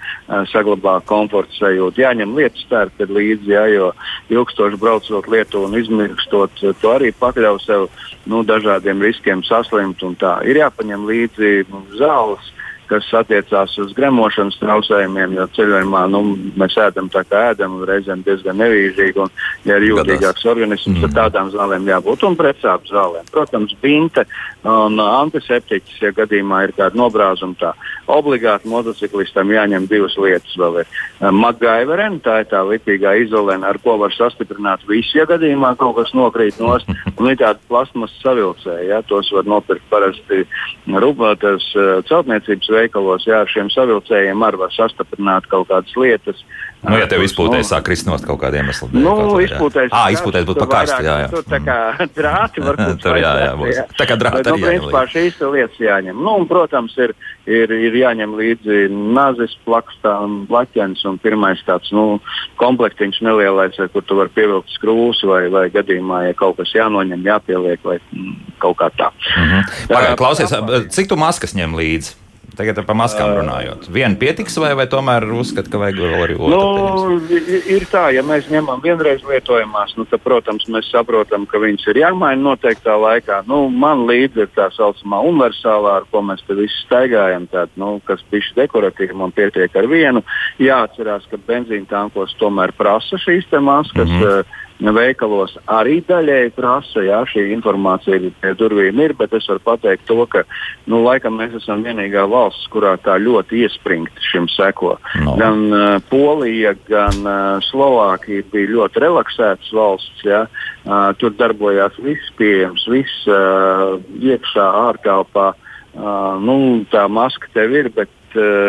saglabā komforta sajūtu. Jāņem lietas ir līdzi, ja, jo ilgstoši braucot Lietuvu un izmirkstot, to arī pakļauj sev nu, dažādiem riskiem saslimt. Ir jāpaņem līdzi zāles kas attiecās uz gremošanas traucējumiem, jo ceļojumā nu, mēs ēdam tā kā ēdam, reizēm diezgan nevīžīgi. Un, ja ir jūtīgāks organisms, mm. tad tādām zālēm jābūt un pretsāpju zālēm. Protams, binte un antiseptiķis, ja gadījumā ir kāda nobrāzuma, tā obligāti motociklistam jāņem divas lietas. Vēl ir MacGyveren, tā ir tā lipīgā izolēna, ar ko var sastiprināt visu, ja gadījumā kaut kas nokrīt nost. Un ir tāda plasmas savilcēja, ja, tos var nopirkt parasti rūpētas celtniecības veikals veikalos, jā, ar šiem savilcējiem arī var sastaprināt kaut kādas lietas. Nu, ja tev izpūtēs sāk kristinot kaut kādiem iemesliem. Nu, izpūtēs. Ā, izpūtēs būtu pakārsti, jā, jā. Tur tā kā drāti var būt. tur jā, jā, būs. Jā. Tā kā drāti arī nu. Principā šīs lietas jāņem. Nu, un, protams, ir, ir, ir jāņem līdzi nazis, plakstām, blaķens un pirmais tāds, nu, komplektiņš nelielais, kur tu vari pievilkt skrūsi vai, vai gadījumā, ja kaut kas jānoņem, jāpieliek vai mm, kaut kā tā. Mhm. Pagāj, klausies, cik tu maskas ņem līdzi? Tagad par maskām runājot. Vienu pietiks, vai, vai tomēr uzskat, ka vajag vēl arī otru? Nu, ir tā, ja mēs ņemam vienreiz lietojamās, nu, tad, protams, mēs saprotam, ka viņas ir jāmaina noteiktā laikā. Nu, man līdzi ir tā saucamā universālā, ar ko mēs te visi staigājam, tād, nu, kas pišķi dekoratīvi, man pietiek ar vienu. Jāatcerās, ka benzīna tankos tomēr prasa šīs maskas. Mm -hmm veikalos arī daļēji prasa. Jā, šī informācija ir pie durvīm, ir, bet es varu pateikt to, ka nu, laikam mēs esam vienīgā valsts, kurā tā ļoti iespringti šim seko. No. Gan uh, Polija, gan uh, Slovākija bija ļoti relaksētas valsts. Jā. Uh, tur darbojās viss pieejams, viss uh, iekšā, ārtelpā. Uh, nu, tā maska tev ir, bet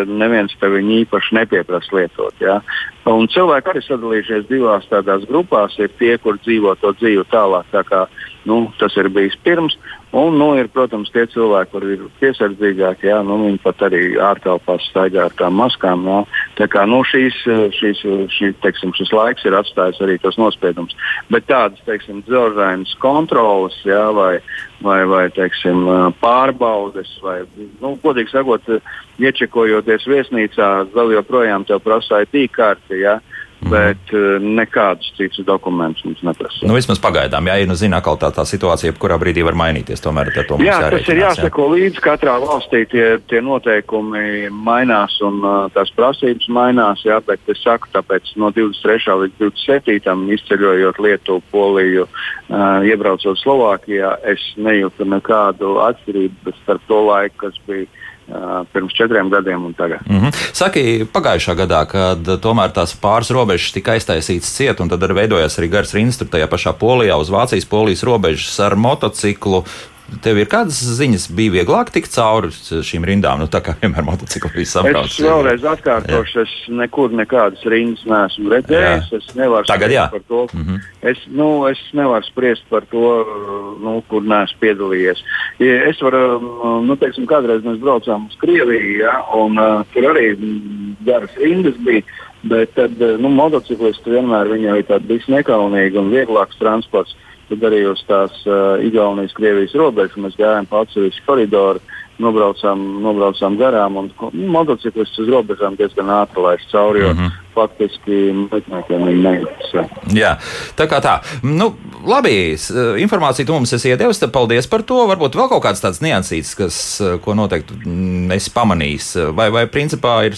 neviens te viņu īpaši nepieprasa lietot. Ja? Un cilvēki arī sadalījušies divās tādās grupās. Ir tie, kur dzīvo to dzīvi tālāk, tā kā nu, tas ir bijis pirms, Un, nu, ir, protams, tie cilvēki, kuriem ir piesardzīgāki, jā, nu, viņi pat arī ārtelpās staigā ar tām maskām. Jā. Tā kā nu, šīs, šīs, šī, teiksim, šis laiks ir atstājis arī tos nospiedumus. Bet tādas, teiksim, dzelzainas kontrolas jā, vai, vai, vai teiksim, pārbaudes, vai, nu, godīgi sakot, iečekojoties viesnīcā, vēl joprojām te prasa IT karti. Jā bet uh, nekādus citus dokumentus mums neprasa. Nu, vismaz pagaidām, ja nu zina, ka tā, tā situācija jebkurā brīdī var mainīties. Tomēr to mums jā, tas ir jāseko jā. līdzi katrā valstī. Tie, tie noteikumi mainās un uh, tās prasības mainās, jā, bet es saku, tāpēc no 23. līdz 27. izceļojot Lietuvu, Poliju, uh, iebraucot Slovākijā, es nejūtu nekādu atšķirību starp to laiku, kas bija pirms četriem gadiem un tagad. Mm -hmm. Saki, pagājušā gadā, kad tomēr tās pāris robežas tika aiztaisītas ciet, un tad arī veidojās arī gars rindas tur tajā pašā Polijā, uz Vācijas-Polijas robežas ar motociklu. Tev ir kādas ziņas, bija vieglāk tikt cauri šīm rindām? Nu, tā kā vienmēr motociklī saprot. Es vēlreiz atkārtošu, jā. es nekur nekādas rindas neesmu redzējis. Jā. Es nevaru Tagad, jā. par to. Mm -hmm. es, nu, es nevaru spriest par to, nu, kur neesmu piedalījies. Es varu, nu, teiksim, kādreiz mēs braucām uz Krieviju, ja, un uh, tur arī garas rindas bija. Bet tad, nu, motociklisti vienmēr ir tāds nekaunīgs un vieglāks transports. Tad arī uz tās uh, Igaunijas, Krievijas robežas mēs gājām pa atsevišķu koridoru, nobraucām, nobraucām garām un nu, motociklists uz robežām diezgan ātri laiž cauri. Mm -hmm. Faktiski metniekiem viņi neinteresē. Jā, tā kā tā. Nu, labi, informāciju tu mums esi iedevis, tad paldies par to. Varbūt vēl kaut kāds tāds niansīts, kas, ko noteikti esi pamanījis. Vai, vai principā ir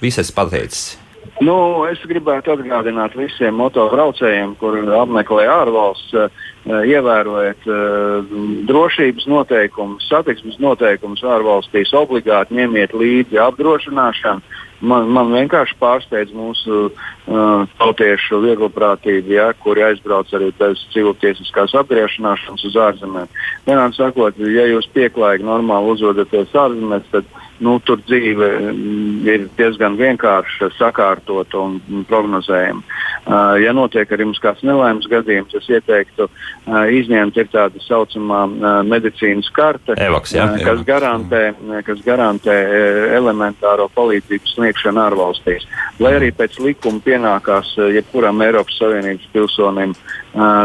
viss esi pateicis? Nu, es gribētu atgādināt visiem motobraucējiem, kuri apmeklē ārvalsts, uh, ievērojiet uh, drošības noteikumus, satiksmes noteikumus ārvalstīs, obligāti ņemiet līdzi apdrošināšanu. Man, man vienkārši pārsteidz mūsu uh, tautiešu vieglprātība, ja, kuri aizbrauc arī bez civiltiesiskās apgriešanāšanas uz ārzemēm. Vienādi sakot, ja jūs pieklājīgi normāli uzvedaties ārzemēs, tad nu, tur dzīve mm, ir diezgan vienkārša, sakārtota un prognozējama. Ja notiek arī mums kāds nelaimes gadījums, es ieteiktu izņemt tā saucamā medicīnas karte, Evaks, jā, kas garantē, kas garantē elementāro palīdzību sniegšanu ārvalstīs. Lai arī pēc likuma pienākās jebkuram Eiropas Savienības pilsonim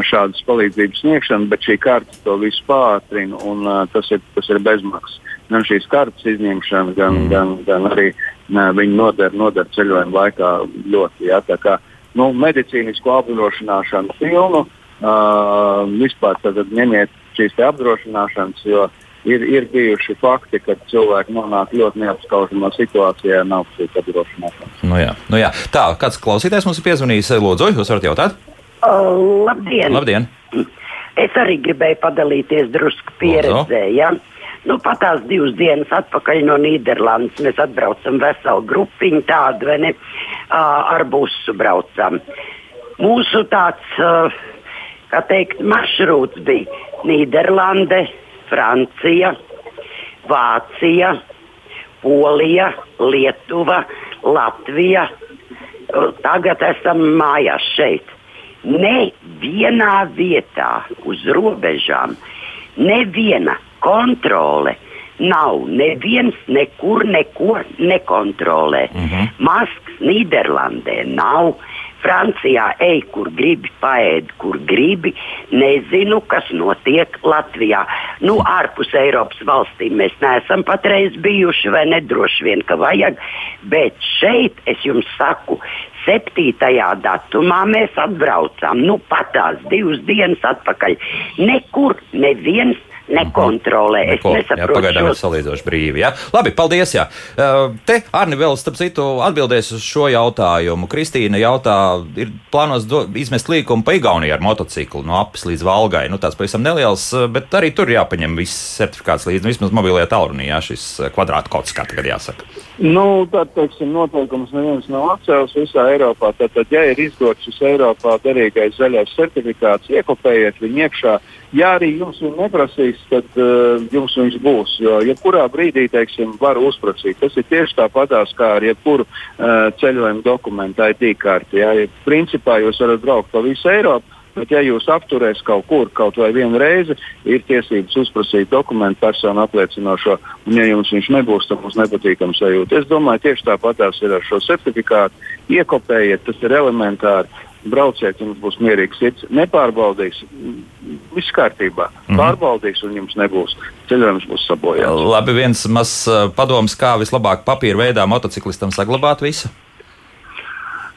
šādas palīdzības sniegšana, bet šī karte to visu pātrina un tas ir, tas ir bezmaksas gan šīs kartes izņemšana, gan, mm. gan, gan arī ne, viņi noder, noder ceļojuma laikā ļoti. Ja, kā, nu, medicīnisko apdrošināšanu pilnu, uh, vispār tad ņemiet šīs apdrošināšanas, jo ir, ir bijuši fakti, ka cilvēki nonāk ļoti neapskaužamā situācijā, nav šīs apdrošināšanas. Nu jā, nu jā. Tā, kāds klausītājs mums ir piezvanījis, Lūdzu, jūs varat jautāt? Uh, labdien! labdien. Es arī gribēju padalīties drusku pieredzē. Ja? Nu, pat tās divas dienas atpakaļ no Nīderlandes mēs atbraucam veselu grupiņu tādu, vai ne, ar busu braucam. Mūsu tāds, kā teikt, maršruts bija Nīderlande, Francija, Vācija, Polija, Lietuva, Latvija. Tagad esam mājās šeit. Nevienā vietā uz robežām, neviena kontrole. Nav neviens nekur neko nekontrolē. Mm -hmm. Maskas Nīderlandē nav. Francijā ej, kur gribi, paēd, kur gribi. Nezinu, kas notiek Latvijā. Nu, ārpus Eiropas valstīm mēs neesam patreiz bijuši, vai nedroši vien, ka vajag. Bet šeit es jums saku, 7. datumā mēs atbraucām. Nu, pat tās divas dienas atpakaļ. Nekur neviens nekontrolē. Es Neko, nesaprotu. Jā, pagaidām ir salīdzinoši brīvi. Jā. Labi, paldies. Jā. Te Arni vēl, starp citu, atbildēs uz šo jautājumu. Kristīna jautā, ir plānos do, izmest līkumu pa Igauniju ar motociklu no apes līdz Valgai. Nu, tāds pavisam neliels, bet arī tur jāpaņem viss certifikāts līdzi, nu, vismaz mobilajā tālrunī, jā, šis kvadrātkods, kā tagad jāsaka. Nu, tad, teiksim, noteikums neviens nav atcēlis visā Eiropā. Tad, tad ja ir izdots šis Eiropā derīgais zaļais certifikāts, iekopējiet viņu iekšā. Ja arī jums viņu neprasīs, tad uh, jums viņš būs. Jo jebkurā brīdī, teiksim, var uzprasīt. Tas ir tieši tāpatās kā ar jebkuru uh, ceļojumu dokumentu ID karti. Ja? Principā jūs varat braukt pa visu Eiropu Bet, ja jūs apturēs kaut kur, kaut vai vienu reizi, ir tiesības uzprasīt dokumentu personu apliecinošo, un ja jums viņš nebūs, tad mums nepatīkams sajūta. Es domāju, tieši tāpatās ir ar šo certifikātu. Iekopējiet, tas ir elementāri. Brauciet, jums būs mierīgs sirds. Nepārbaudīs, viss kārtībā. Mm -hmm. Pārbaudīs, un jums nebūs ceļojums, būs sabojāts. Labi, viens mazs padoms, kā vislabāk papīra veidā motociklistam saglabāt visu.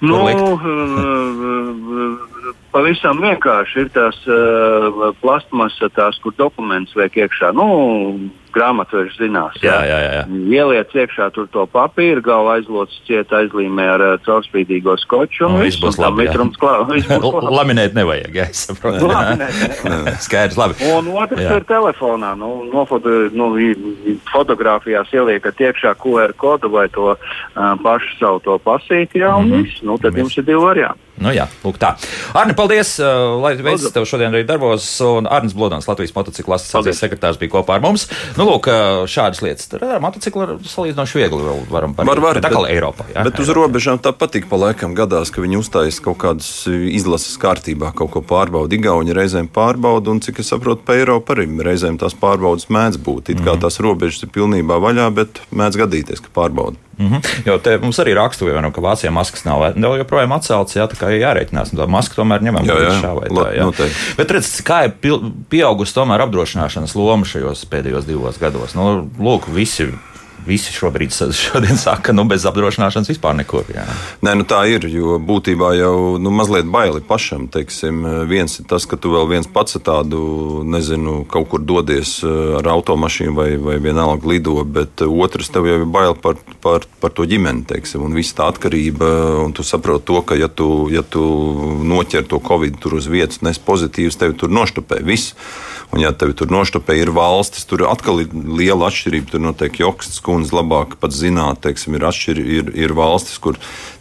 Nu, pavisam vienkārši ir tās uh, plastmasa, tās, kur dokuments liek iekšā. Nu, grāmatveža zinās. Jā, jā, jā. Ieliec iekšā to papīru, galva aizlocis ciet aizlīmē ar uh, caurspīdīgo skoču. Un, un viss būs labi. Laminēt nevajag, jā, es saprotu. Skaidrs, labi. Un otrs jā. ir telefonā. Nu, nofoto, nu, fotografijās ieliekat iekšā QR kodu vai to uh, pašu savu to pasīti, jā, un mm -hmm. viss. Nu, tad jums ir divi varianti. Nu, jā, lūk, tā. Arni, paldies, lai veicas tev šodien arī darbos. Un Arnis Blodans, Latvijas motociklu asociācijas sekretārs, bija kopā ar mums. Nu, lūk, šādas lietas. Ar motociklu ir salīdzinoši viegli vēl varam parīt. Var, var, bet, bet, Eiropā, jā, bet Eiropā. uz robežām tāpat ik pa laikam gadās, ka viņi uzstājas kaut kādas izlases kārtībā, kaut ko pārbauda. Igauni reizēm pārbauda, un cik es saprotu, pa Eiropu arī reizēm tās pārbaudas mēdz būt. It kā -hmm. tās robežas ir pilnībā vaļā, bet mēdz gadīties, ka pārbauda. Mm -hmm. Jo te mums arī rakstura, ka Vācijā maskas nav vēl joprojām atceltas, jā, tā kā jārēķinās. Tā maska tomēr ņemam jā. šā vai tā. Jā. Noteikti. Bet redz, kā ir pieaugusi tomēr apdrošināšanas loma šajos pēdējos divos gados. Nu, lūk, visi visi šobrīd šodien saka, ka nu, bez apdrošināšanas vispār nekur. Jā. Nē, nu tā ir, jo būtībā jau nu, mazliet baili pašam. Teiksim, viens ir tas, ka tu vēl viens pats tādu, nezinu, kaut kur dodies eh, ar automašīnu vai, vai vienalga lido, bet otrs tev jau ir bail par, par, par to ģimeni, teiksim, un viss tā atkarība, un tu saproti to, ka ja tu, ja tu noķer to covid tur uz vietas, nes pozitīvs, tevi tur noštupē viss. Un, ja tevi tur noštopē, ir valstis, tur atkal ir liela atšķirība. Tur noteikti Jokstas kundze labāk pat zināt, teiksim, ir, atšķir, ir, ir valstis, kur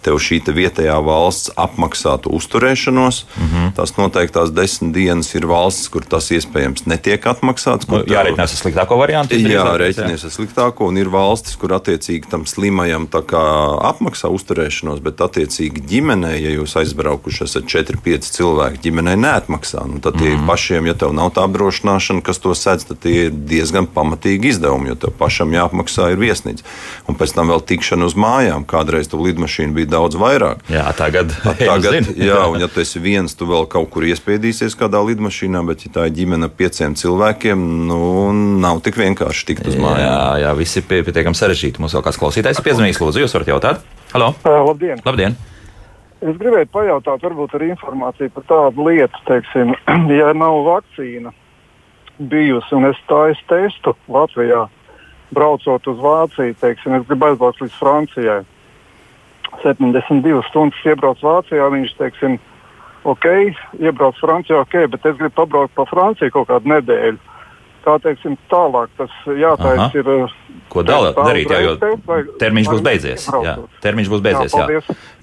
tev šī te vietējā valsts apmaksā to uzturēšanos. Mm -hmm. Tās noteiktās desmit dienas ir valstis, kur tas iespējams netiek atmaksāts. Nu, jārēķinās ar sliktāko variantu. Jā, rēķinies ar sliktāko, un ir valstis, kur attiecīgi tam slimajam apmaksā uzturēšanos, bet attiecīgi ģimenei, ja jūs aizbraukuši esat 4-5 cilvēki, ģimenei neatmaksā. Nu, tad mm -hmm. pašiem, ja tev nav tā apdrošināšana, kas to sedz, tad tie ir diezgan pamatīgi izdevumi, jo tev pašam jāapmaksā ir viesnīca. Un pēc tam vēl tikšana uz mājām. Kādreiz tu lidmašīna bija daudz vairāk. Jā, tagad, tagad jā, un ja tu esi viens, tu vēl kaut kur iespiedīsies kādā lidmašīnā, bet ja tā ir ģimene ar pieciem cilvēkiem, nu, nav tik vienkārši tikt uz mājām. Jā, jā, viss ir pietiekami sarežģīti. Mums vēl kāds klausītājs ir piezvanījis, lūdzu, jūs varat jautāt? Halo! Uh, labdien! labdien. Es gribēju pajautāt, varbūt arī informāciju par tādu lietu, teiksim, ja nav vakcīna bijusi un es tādu testu Latvijā, braucot uz Vāciju, teiksim, es gribu aizbraukt līdz Francijai. 72 stundas iebrauc Vācijā, viņš teiksim, ok, iebrauc Francijā, ok, bet es gribu pabraukt pa Franciju kaut kādu nedēļu kā teiksim, tālāk tas jātaisa ir. Uh, Ko dala, darīt, jā, jo termiņš būs beidzies. Jā, termiņš būs beidzies. Jā,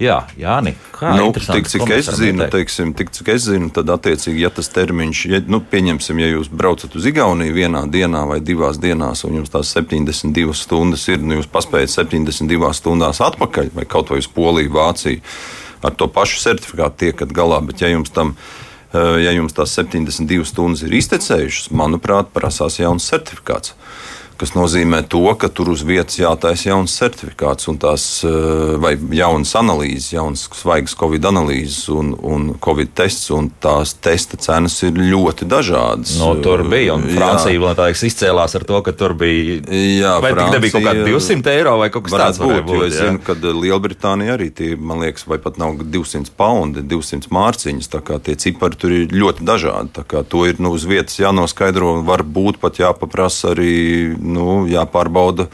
jā, jā Jāni, kā nu, tik, cik es zinu, teiksim, tik, cik es zinu, tad attiecīgi, ja tas termiņš, ja, nu, pieņemsim, ja jūs braucat uz Igauniju vienā dienā vai divās dienās, un jums tās 72 stundas ir, nu, jūs paspējat 72 stundās atpakaļ, vai kaut vai uz Poliju, Vāciju, ar to pašu certifikātu tiekat galā, bet ja jums tam ir Eh, ja jums tās 72 stundas ir iztecējušas, manuprāt, prasās jauns certifikāts kas nozīmē to, ka tur uz vietas jātaisa jauns certifikāts un tās eh, vai jaunas analīzes, jaunas svaigas covid analīzes un, un covid tests, un tās testa cenas ir ļoti dažādas. No, tur bija, un Francija vēl tā izcēlās ar to, ka tur bija. Jā, vai Francija, nebija kaut kādi 200 eiro vai kaut kas tāds? Būt, būt, jo es jā. zinu, ka Lielbritānija arī tie, man liekas, vai pat nav 200 paundi, 200 mārciņas, tā kā tie cipari tur ir ļoti dažādi. Tā kā to ir nu, uz vietas jānoskaidro varbūt pat jāpaprasa arī nu, jāpārbauda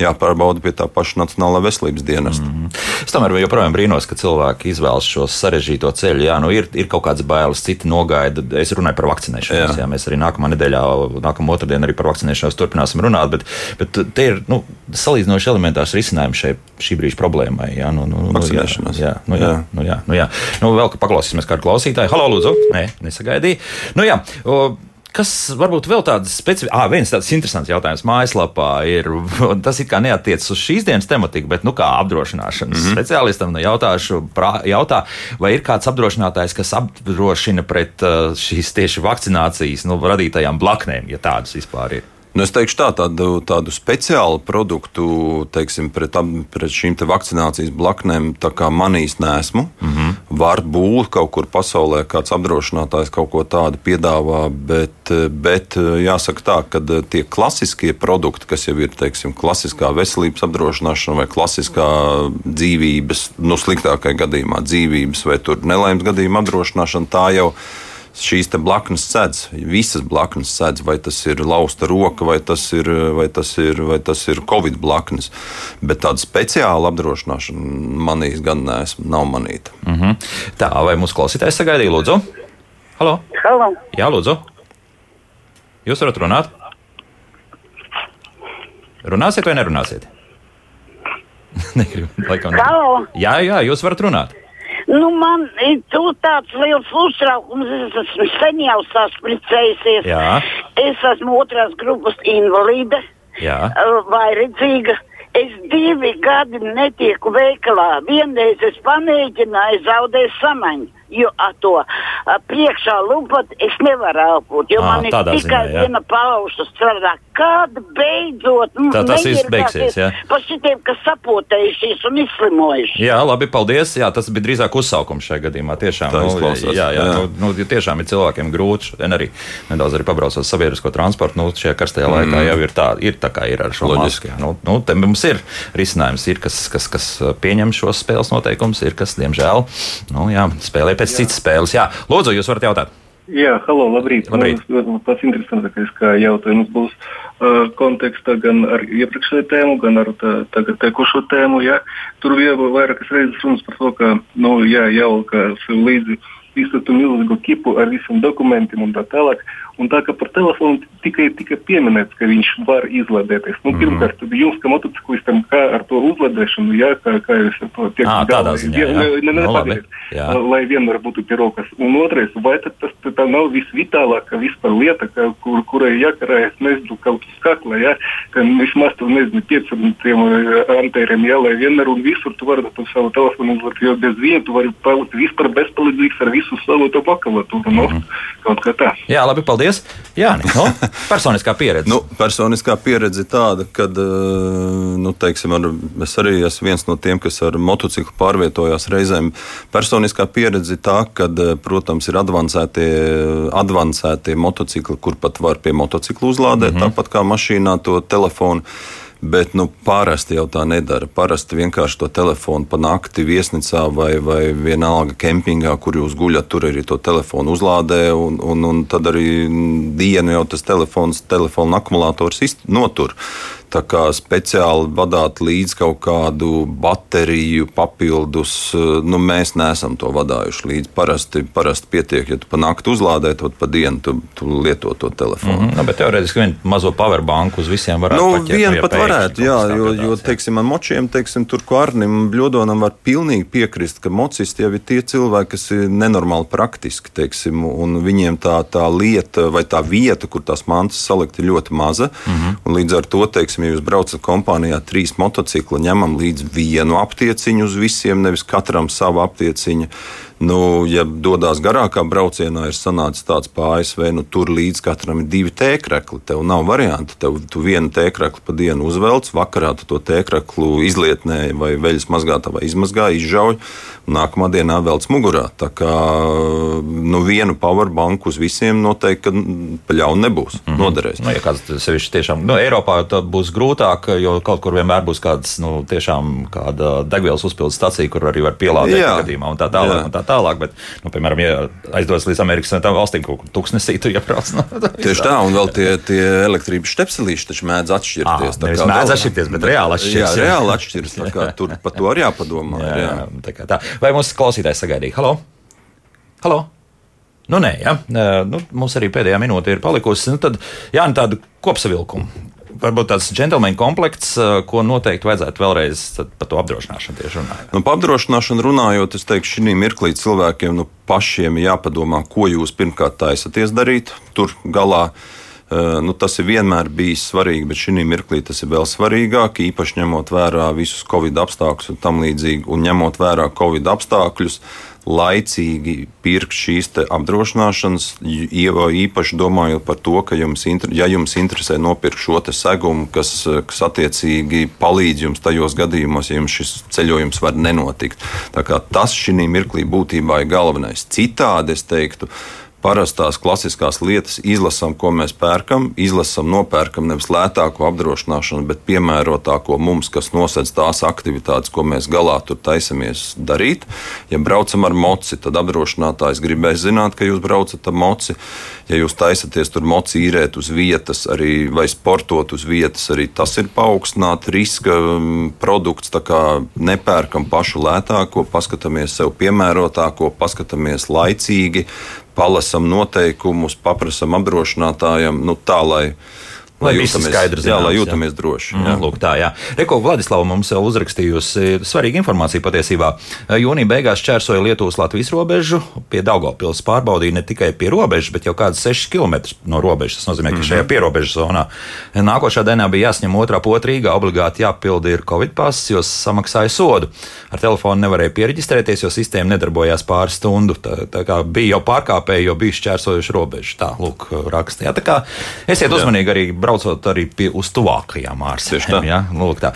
jāpārbauda pie tā paša Nacionālā veselības dienesta. Mm -hmm. Es tomēr joprojām brīnos, ka cilvēki izvēlas šo sarežģīto ceļu. Jā, nu ir, ir kaut kādas bailes, citi nogaida. Es runāju par vakcinēšanos. Jā. Jā, mēs arī nākamā nedēļā, nākamā otrdienā arī par vakcinēšanos turpināsim runāt. Bet, bet te ir nu, salīdzinoši elementārs risinājums šai, šī brīža problēmai. Jā, nu, nu, nu vakcinēšanās. Jā, nu, jā, jā. Nu, jā, nu, jā. Nu, vēl paklausīsimies kādu klausītāju. Halo, lūdzu! Nē, nesagaidīju. Nu, jā, o, Kas varbūt vēl tāds specifisks, ah, viens tāds interesants jautājums mājaslapā ir, tas it kā neatiecas uz šīs dienas tematiku, bet, nu, kā apdrošināšanas mm -hmm. speciālistam, nu, jautāšu, prā, jautā, vai ir kāds apdrošinātājs, kas apdrošina pret uh, šīs tieši vakcinācijas, nu, radītajām blaknēm, ja tādas vispār ir? Nu, es teikšu tā, tādu, tādu speciālu produktu teiksim, pret, pret šīm te vakcinācijas blaknēm, tā kā manīs nesmu. Mm -hmm. Varbūt kaut kur pasaulē kāds apdrošinātājs kaut ko tādu piedāvā, bet, bet jāsaka tā, ka tie klasiskie produkti, kas jau ir teiksim, klasiskā veselības apdrošināšana vai klasiskā dzīvības, nu sliktākajā gadījumā dzīvības vai nelaimes gadījuma apdrošināšana, tā jau ir šīs blaknes sēdz, visas blaknes sēdz, vai tas ir lausta roka, vai tas ir, vai tas ir, vai tas ir covid blaknes. Bet tāda speciāla apdrošināšana manīs gan neesmu, nav manīta. Mm -hmm. Tā, vai mūsu klausītājs sagaidīja, lūdzu? Halo? Halo. Jā, lūdzu. Jūs varat runāt? Runāsiet vai nerunāsiet? Negribu, laikam. Halo. Jā, jā, jūs varat runāt. Nu, man ir tāds liels uztraukums. Es esmu sen jau saspricējusies. Jā. Es esmu otrās grupas invalīde, Jā. vairedzīga. Es divi gadi netieku veikalā. Vienreiz es pamēģināju zaudēt samaņu. Jo ar to a, priekšā lupatu es nevaru elpot, jo Ā, man ir tikai ziņā, viena pauša strādā. Kad beidzot mm, Tā tas viss beigsies, jā. par šitiem, kas sapotējušies un izslimojuši? Jā, labi, paldies. Jā, tas bija drīzāk uzsaukums šajā gadījumā. Tiešām, Tā nu, izklausās, jā, jā, jā. nu, nu, tiešām ir cilvēkiem grūti. Šodien arī nedaudz arī pabraucot ar sabiedrisko transportu. Nu, šajā karstajā mm. laikā jau ir tā, ir tā kā ir ar šo Loģiski. Nu, nu, te mums ir risinājums, ir kas, kas, kas pieņem šos spēles noteikumus, ir kas, diemžēl, nu, jā, spēlē pēc citas spēles. Jā, lūdzu, jūs varat jautāt. Jā, halo, labrīt. Labrīt. Man pats interesantākais, jautājums būs uh, kontekstā gan ar iepriekšējo tēmu, gan ar tā, tagad tekošo tēmu. Jā. Tur bija vairākas reizes runas par to, ka nu, jā, jāvalkā sev līdzi visu to milzīgo kipu ar visiem dokumentiem un tā tālāk. Un tā kā par telefonu tikai tika pieminēts, ka viņš var izlādēties. Nu, Mhm. pirmkārt, jums, kā motociklistam, kā ar to uzlādēšanu, jā, kā, kā jūs ar to tiek Ā, tādā ziņā, jā. Ne, ne, ne, Nu, pagaidiet. Jā. lai vienmēr būtu pirokas. Un otrais, vai tad tas tā nav visvitālākā vispār lieta, ka, kur, kurai jākarājas, nezinu, kaut uz kakla, ja, ka vismaz tur, nezinu, 500 antēriem, ja, lai vienmēr un visur tu vari to savu telefonu uzlikt, jo bez viena tu vari palikt vispār bezpalīdzīgs ar visu savu to makalatūru, nu, Mhm. kaut kā tā. Jā, labi, paldies. Jā, nu, personiskā pieredze. Nu, personiskā pieredze tāda, ka nu, teiksim, ar, es arī esmu viens no tiem, kas ar motociklu pārvietojās reizēm. Personiskā pieredze tā, ka, protams, ir advancētie, advancētie motocikli, kur pat var pie motocikla uzlādēt, mm -hmm. tāpat kā mašīnā to telefonu. Bet nu, parasti jau tā nedara. Parasti vienkārši to telefonu pa nakti viesnīcā vai, vai vienalga kempingā, kur jūs guļat, tur arī to telefonu uzlādē. Un, un, un tad arī dienu jau tas telefons, telefona akumulators notur. Tā kā speciāli vadīt līdzi kaut kādu bateriju, papildus, nu, mēs neesam to vadījuši līdzi. Parasti, parasti pietiek, ja tu pa nakti uzlādē, tad pa dienu tu, tu lieto to telefonu. Mm -hmm. nu, bet teorētiski vienu mazo powerbanku uz visiem varētu Nu, paķert, vienu pat varētu, jā, jo, gadās, jo teiksim, ar močiem, teiksim, tur Kārnim un Bļodonam var pilnīgi piekrist, ka mocisti jau ir tie cilvēki, kas ir nenormāli praktiski, teiksim, un viņiem tā, tā lieta vai tā vieta, kur tās mantas salikt, ir ļoti maza. Mm. -hmm. Līdz ar to, teiksim, ja jūs braucat kompānijā trīs motocikli, ņemam līdzi vienu aptieciņu uz visiem, nevis katram savu aptieciņu. Nu, ja dodas garākā braucienā, ir sanācis tāds pa ASV, nu, tur līdz katram ir divi tēkrekli. Tev nav variantu. Tev tu vienu tēkrekli pa dienu uzvelc, vakarā tu to tēkreklu izlietnē vai veļas mazgātā vai izmazgā, izžauj. Nākamā dienā velc mugurā. Tā kā nu, vienu powerbanku uz visiem noteikti mm, pa ļaunu nebūs. Mm -hmm. Noderēs. Nu, ja kāds sevišķi tiešām, nu, Eiropā tad būs grūtāk, jo kaut kur vienmēr būs kāds, nu, tiešām kāda degvielas uzpildes stacija, kur arī var pielādēt gadījumā un tā tālāk. Un tā tālāk bet, nu, piemēram, ja aizdodas līdz Amerikas Savienotām valstīm, kaut kur tuksnesī, tu iebrauc. Nu, Tieši tā, un vēl tie, tie elektrības stepselīši taču mēdz atšķirties. Ah, Tā nevis kā mēdz atšķirties, bet reāli atšķiras, Jā, jā. reāli atšķiras. tā kā Tur par to arī jāpadomā. Jā, ir, jā. tā kā tā. Vai mūsu klausītājs sagaidīja? Halo? Halo? Nu, nē, ja. nu, mums arī pēdējā minūte ir palikusi. Nu, tad, jā, nu, tādu kopsavilkumu. Varbūt tāds džentlmeņa komplekts, eh, ko noteikti vajadzētu vēlreiz par to apdrošināšanu tieši runāt. Nu, par apdrošināšanu runājot, es teiktu, šī mirklī cilvēkiem nu, pašiem jāpadomā, ko jūs pirmkārt taisaties darīt. Tur galā eh, nu, tas ir vienmēr bijis svarīgi, bet šī mirklī tas ir vēl svarīgāk. Īpaši ņemot vērā visus covid apstākļus un tam līdzīgi, un ņemot vērā covid apstākļus. Laicīgi pirkt šīs apdrošināšanas, jau īpaši domājot par to, ka jums, ja jums interesē nopirkt šo segumu, kas, kas attiecīgi palīdz jums tajos gadījumos, ja jums šis ceļojums var nenotikt. Tas šī mirklī būtībā ir galvenais. Citādi es teiktu, parastās klasiskās lietas izlasām, ko mēs pērkam, izlasām, nopērkam nevis lētāko apdrošināšanu, bet piemērotāko mums, kas nosedz tās aktivitātes, ko mēs galā tur taisamies darīt. Ja braucam ar moci, tad apdrošinātājs gribēs zināt, ka jūs braucat ar moci. Ja jūs taisaties tur moci īrēt uz vietas, arī, vai sportot uz vietas, arī tas ir paaugstināts riska mm, produkts. Tā kā nepērkam pašu lētāko, paskatāmies sev piemērotāko, paskatāmies laicīgi palasam noteikumus, paprasam apdrošinātājam, nu, tā, lai, Lai viss ir skaidrs, jā, lai jā. jūtamies droši. Jā, Jā. lūk, tā, jā. Reko Vladislava mums vēl uzrakstījusi svarīgu informāciju patiesībā. Jūnija beigās čērsoja Lietuvas-Latvijas robežu, pie Daugopils pārbaudīja ne tikai pie robežas, bet jau kādus 6 km no robežas. Tas nozīmē, ka šajā pierobežas zonā nākošā dienā bija jāsņem otrā potrīga, obligāti jāpilda ir Covid pass, jo samaksāja sodu. Ar telefonu nevarēja pieregistrēties, jo sistēma nedarbojās pāris stundu. Tā, tā kā bija jau pārkāpēji, jo bija šķērsojuši robežu. Tā, lūk, rakstīja. Tā kā esiet uzmanīgi arī braucot arī pie uz tuvākajām ārzemēm. Ja? Lūk, tā.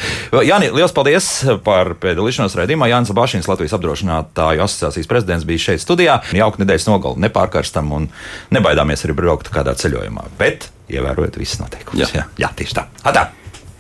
Jāni, liels paldies par piedalīšanos raidījumā. Jānis Bašins, Latvijas apdrošinātāju asociācijas prezidents, bija šeit studijā. Jauka nedēļas nogali, nepārkarstam un nebaidāmies arī braukt kādā ceļojumā. Bet ievērojot visus noteikumus. Jā. Jā, tieši tā. Atā.